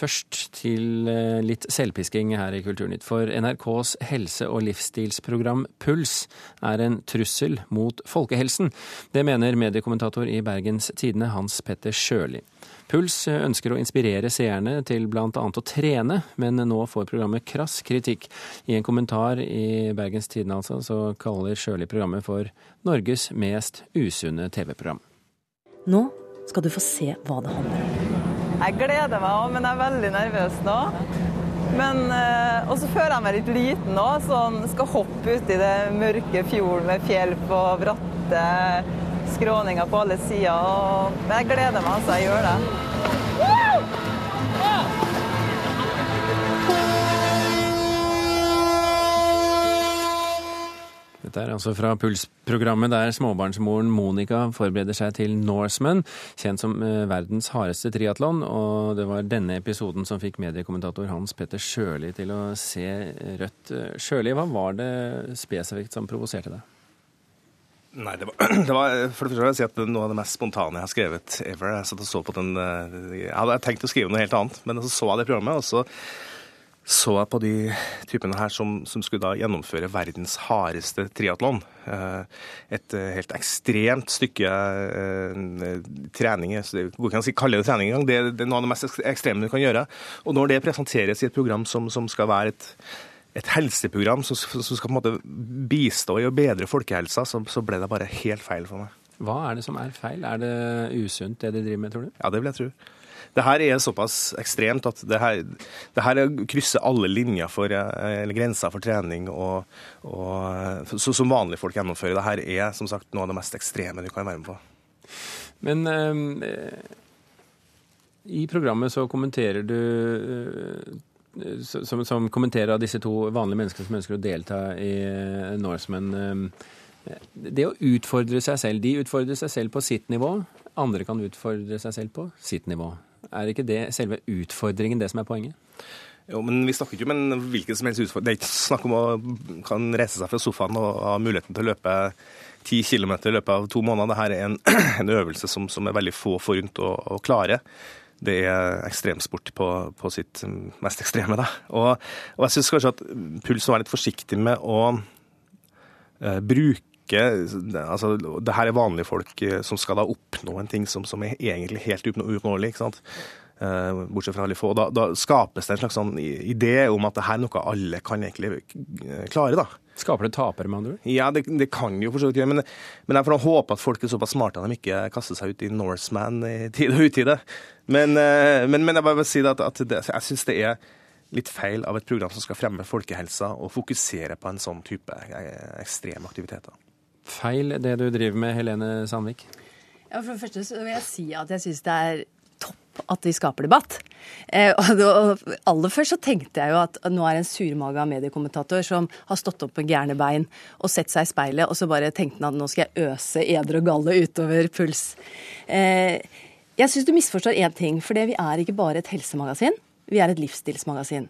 først til eh, litt selvpisking her i Kulturnytt. For NRKs helse- og livsstilsprogram Puls er en trussel mot folkehelsen. Det mener mediekommentator i Bergens Tidende Hans Petter Sjøli. Puls ønsker å inspirere seerne til bl.a. å trene, men nå får programmet krass kritikk. I en kommentar i Bergens Tidende altså, så kaller Sjøli programmet for Norges mest usunne TV-program. Nå skal du få se hva det handler om. Jeg gleder meg òg, men jeg er veldig nervøs nå. Men, Og så føler jeg meg litt liten nå, sånn skal hoppe ut i det mørke fjorden med fjell på bratte skråninger på alle sider. Men jeg gleder meg, altså. Jeg gjør det. Dette er altså fra Puls-programmet der småbarnsmoren Monica forbereder seg til Norseman, kjent som eh, verdens hardeste triatlon. Og det var denne episoden som fikk mediekommentator Hans Petter Sjøli til å se rødt. Sjøli, hva var det spesifikt som provoserte deg? Nei, det var, det var, for det første vil jeg si at noe av det mest spontane jeg har skrevet ever. Jeg satt og så på den eh, Jeg hadde tenkt å skrive noe helt annet, men så så jeg det programmet, og så så jeg på de typene her som, som skulle da gjennomføre verdens hardeste triatlon. Eh, et eh, helt ekstremt stykke trening. Så det går ikke an å si kalle det trening engang. Det, det er noe av det mest ekstreme du kan gjøre. Og når det presenteres i et program som, som skal være et et helseprogram som, som, skal på en måte bistå i å bedre folkehelsa, så, så, ble det bare helt feil for meg. Hva er det som er feil? Er det usunt det de driver med, tror du? Ja, det vil jeg tro. Det her er såpass ekstremt at det her, det her krysser alle linjer for, eller grenser for trening og, og så, som vanlige folk gjennomfører. Det her er som sagt noe av det mest ekstreme du kan være med på. Men eh, i programmet så kommenterer du eh, som, som, kommenterer av disse to vanlige menneskene som ønsker å delta i eh, Norseman. Eh, det å utfordre seg selv. De utfordrer seg selv på sitt nivå. Andre kan utfordre seg selv på sitt nivå. Er ikke det selve utfordringen det som er poenget? Jo, men Vi snakker ikke om en hvilken som helst utfordring. Det er ikke snakk om å kan reise seg fra sofaen og ha muligheten til å løpe ti km i løpet av to måneder. Dette er en, en øvelse som, som, er veldig få forunt å, å klare det er ekstremsport på, på sitt mest ekstreme. Da. Og, og jeg syns kanskje at Puls må være litt forsiktig med å eh, bruke altså, det her er vanlige folk eh, som skal da oppnå en ting som, som er egentlig helt uoppnåelig. ikke sant? Eh, bortsett fra veldig få. Da, da, skapes det en slags sånn idé om at det her er noe alle kan egentlig klare. da. Skaper det tapere, med andre ord? Ja, det, det, kan jo for så vidt gjøre. Men, men jeg får håpe at folk er såpass smarte at de ikke kaster seg ut i Norseman i tide og utide. Men, eh, men, men jeg bare vil si at, at det, jeg syns det er litt feil av et program som skal fremme folkehelsa, og fokusere på en sånn type eh, ekstreme aktiviteter. Feil det du driver med, Helene Sandvik? Ja, For det første så vil jeg si at jeg syns det er topp at vi skaper debatt. Eh, og aller først så tenkte jeg jo at nå er det en surmaga mediekommentator som har stått opp med gærne bein og sett seg i speilet, og så bare tenkte han at nå skal jeg øse eder og galle utover puls. Eh, jeg syns du misforstår én ting, for vi er ikke bare et helsemagasin, vi er et livsstilsmagasin.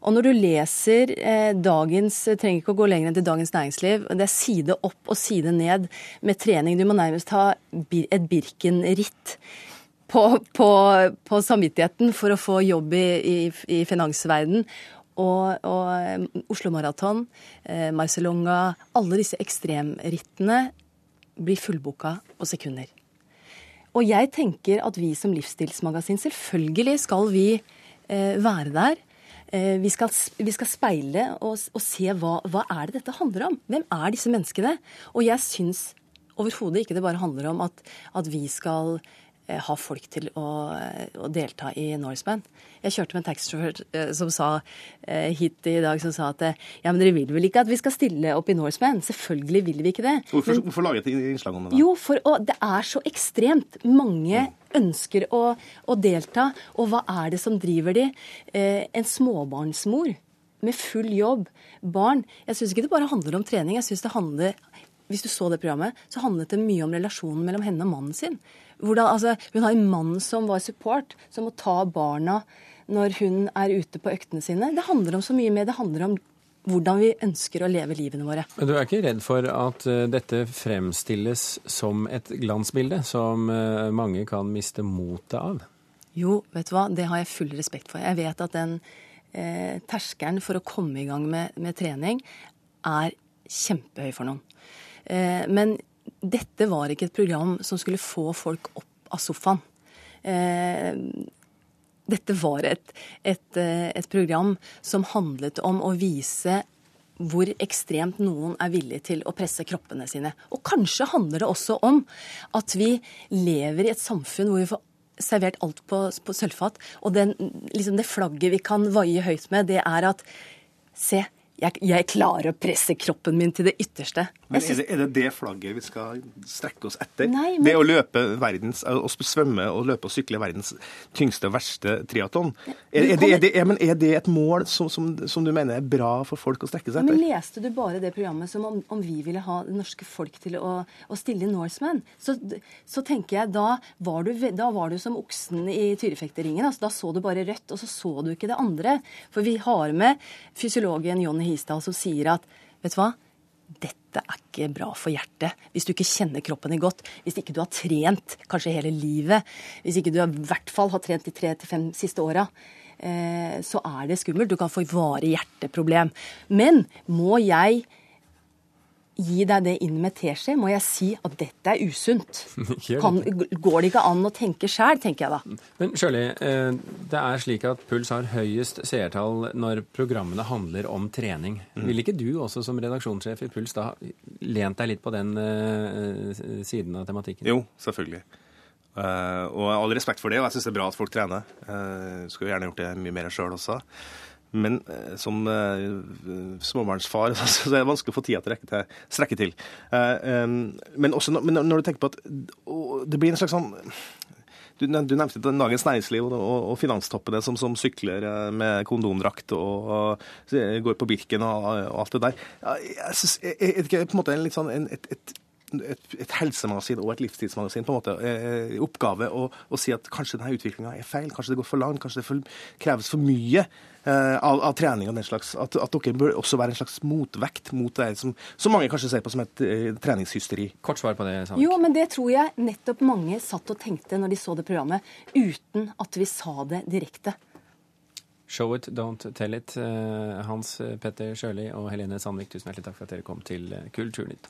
Og når du leser eh, dagens Trenger ikke å gå lenger enn til Dagens Næringsliv. Det er side opp og side ned med trening. Du må nærmest ha et Birken-ritt på, på, på, samvittigheten for å få jobb i, i, i finansverden. Og, og eh, Oslo Maraton, eh, Marcelonga, alle disse ekstremrittene blir fullboka på sekunder. Og jeg tenker at vi som livsstilsmagasin, selvfølgelig skal vi eh, være der. Eh, vi, skal, vi, skal, speile og, og se hva, hva, er det dette handler om. Hvem er disse menneskene? Og jeg syns overhodet ikke det bare handler om at, at vi skal ha folk til å, å delta i Norseman. Jeg kjørte med en taxisjåfør eh, som sa eh, hit i dag som sa at ja, men dere vil vel ikke at vi skal stille opp i Norseman? Selvfølgelig vil vi ikke det. Hvorfor, men, hvorfor lage et innslag om det? da? Jo, for å, det er så ekstremt. Mange ønsker å, å, delta. Og hva er det som driver de? Eh, en småbarnsmor med full jobb, barn. Jeg syns ikke det bare handler om trening. jeg synes det handler hvis du så det programmet, så handlet det mye om relasjonen mellom henne og mannen sin. Hvordan, altså, hun har en mann som var support, som må ta barna når hun er ute på øktene sine. Det handler om så mye mer. Det handler om hvordan vi ønsker å leve livene våre. Men Du er ikke redd for at uh, dette fremstilles som et glansbilde som uh, mange kan miste motet av? Jo, vet du hva, det har jeg full respekt for. Jeg vet at den eh, terskelen for å komme i gang med, med trening er kjempehøy for noen. Eh, men dette var ikke et program som skulle få folk opp av sofaen. Eh, dette var et, et, eh, et, program som handlet om å vise hvor ekstremt noen er villige til å presse kroppene sine. Og kanskje handler det også om at vi lever i et samfunn hvor vi får servert alt på, på sølvfat. Og den, liksom det flagget vi kan vaie høyt med, det er at se, jeg, jeg, klarer å presse kroppen min til det ytterste. Men synes... er, det, er, det, det flagget vi skal strekke oss etter? Nei, men... Det å løpe verdens, å svømme og løpe og sykle verdens tyngste og verste triaton? Er, er, er, er, det et mål som, som, som, du mener er bra for folk å strekke seg etter? Men Leste du bare det programmet som om, om vi ville ha det norske folk til å, å stille Norseman, så, så, tenker jeg da var, du, da var du som oksen i tyrefekteringen. Altså, da så du bare rødt, og så så du ikke det andre. For vi har med fysiologen Jonny Hisdal som sier at vet du hva, dette er ikke bra for hjertet. Hvis du ikke kjenner kroppen din godt, hvis ikke du har trent kanskje hele livet, hvis ikke du i hvert fall har trent de tre til fem siste åra, eh, så er det skummelt. Du kan få varig hjerteproblem. Men må jeg gi deg det inn med teskje, må jeg si at dette er usunt. Kan, går det ikke an å tenke sjæl, tenker jeg da. Men Sjøli, eh, det er slik at Puls har høyest seertall når programmene handler om trening. Mm. Ville ikke du også som redaksjonssjef i Puls da lent deg litt på den uh, siden av tematikken? Jo, selvfølgelig. Uh, og all respekt for det, og jeg syns det er bra at folk trener. Uh, skulle gjerne gjort det mye mer sjøl også. Men eh, som uh, småbarnsfar så er det vanskelig å få tida til å strekke til. Eh, men også men når du tenker på at det blir en slags sånn du, du nevnte Dagens Næringsliv og, og, og finanstoppene som, som, sykler med kondomdrakt og, og går på Birken og, alt det der. Jeg synes, jeg, er jeg på en måte en litt sånn en, et, et et, et, helsemagasin og et livstidsmagasin på en måte eh, oppgave å, å, si at kanskje denne utviklinga er feil, kanskje det går for langt, kanskje det for, kreves for mye eh, av, av, trening og den slags. At, at, dere bør også være en slags motvekt mot det som, som mange kanskje ser på som et eh, treningshysteri. Kort svar på det, Sandvik. Jo, men det tror jeg nettopp mange satt og tenkte når de så det programmet, uten at vi sa det direkte. Show it, don't tell it. Eh, Hans Petter Sjøli og Helene Sandvik, tusen hjertelig takk for at dere kom til Kulturnytt.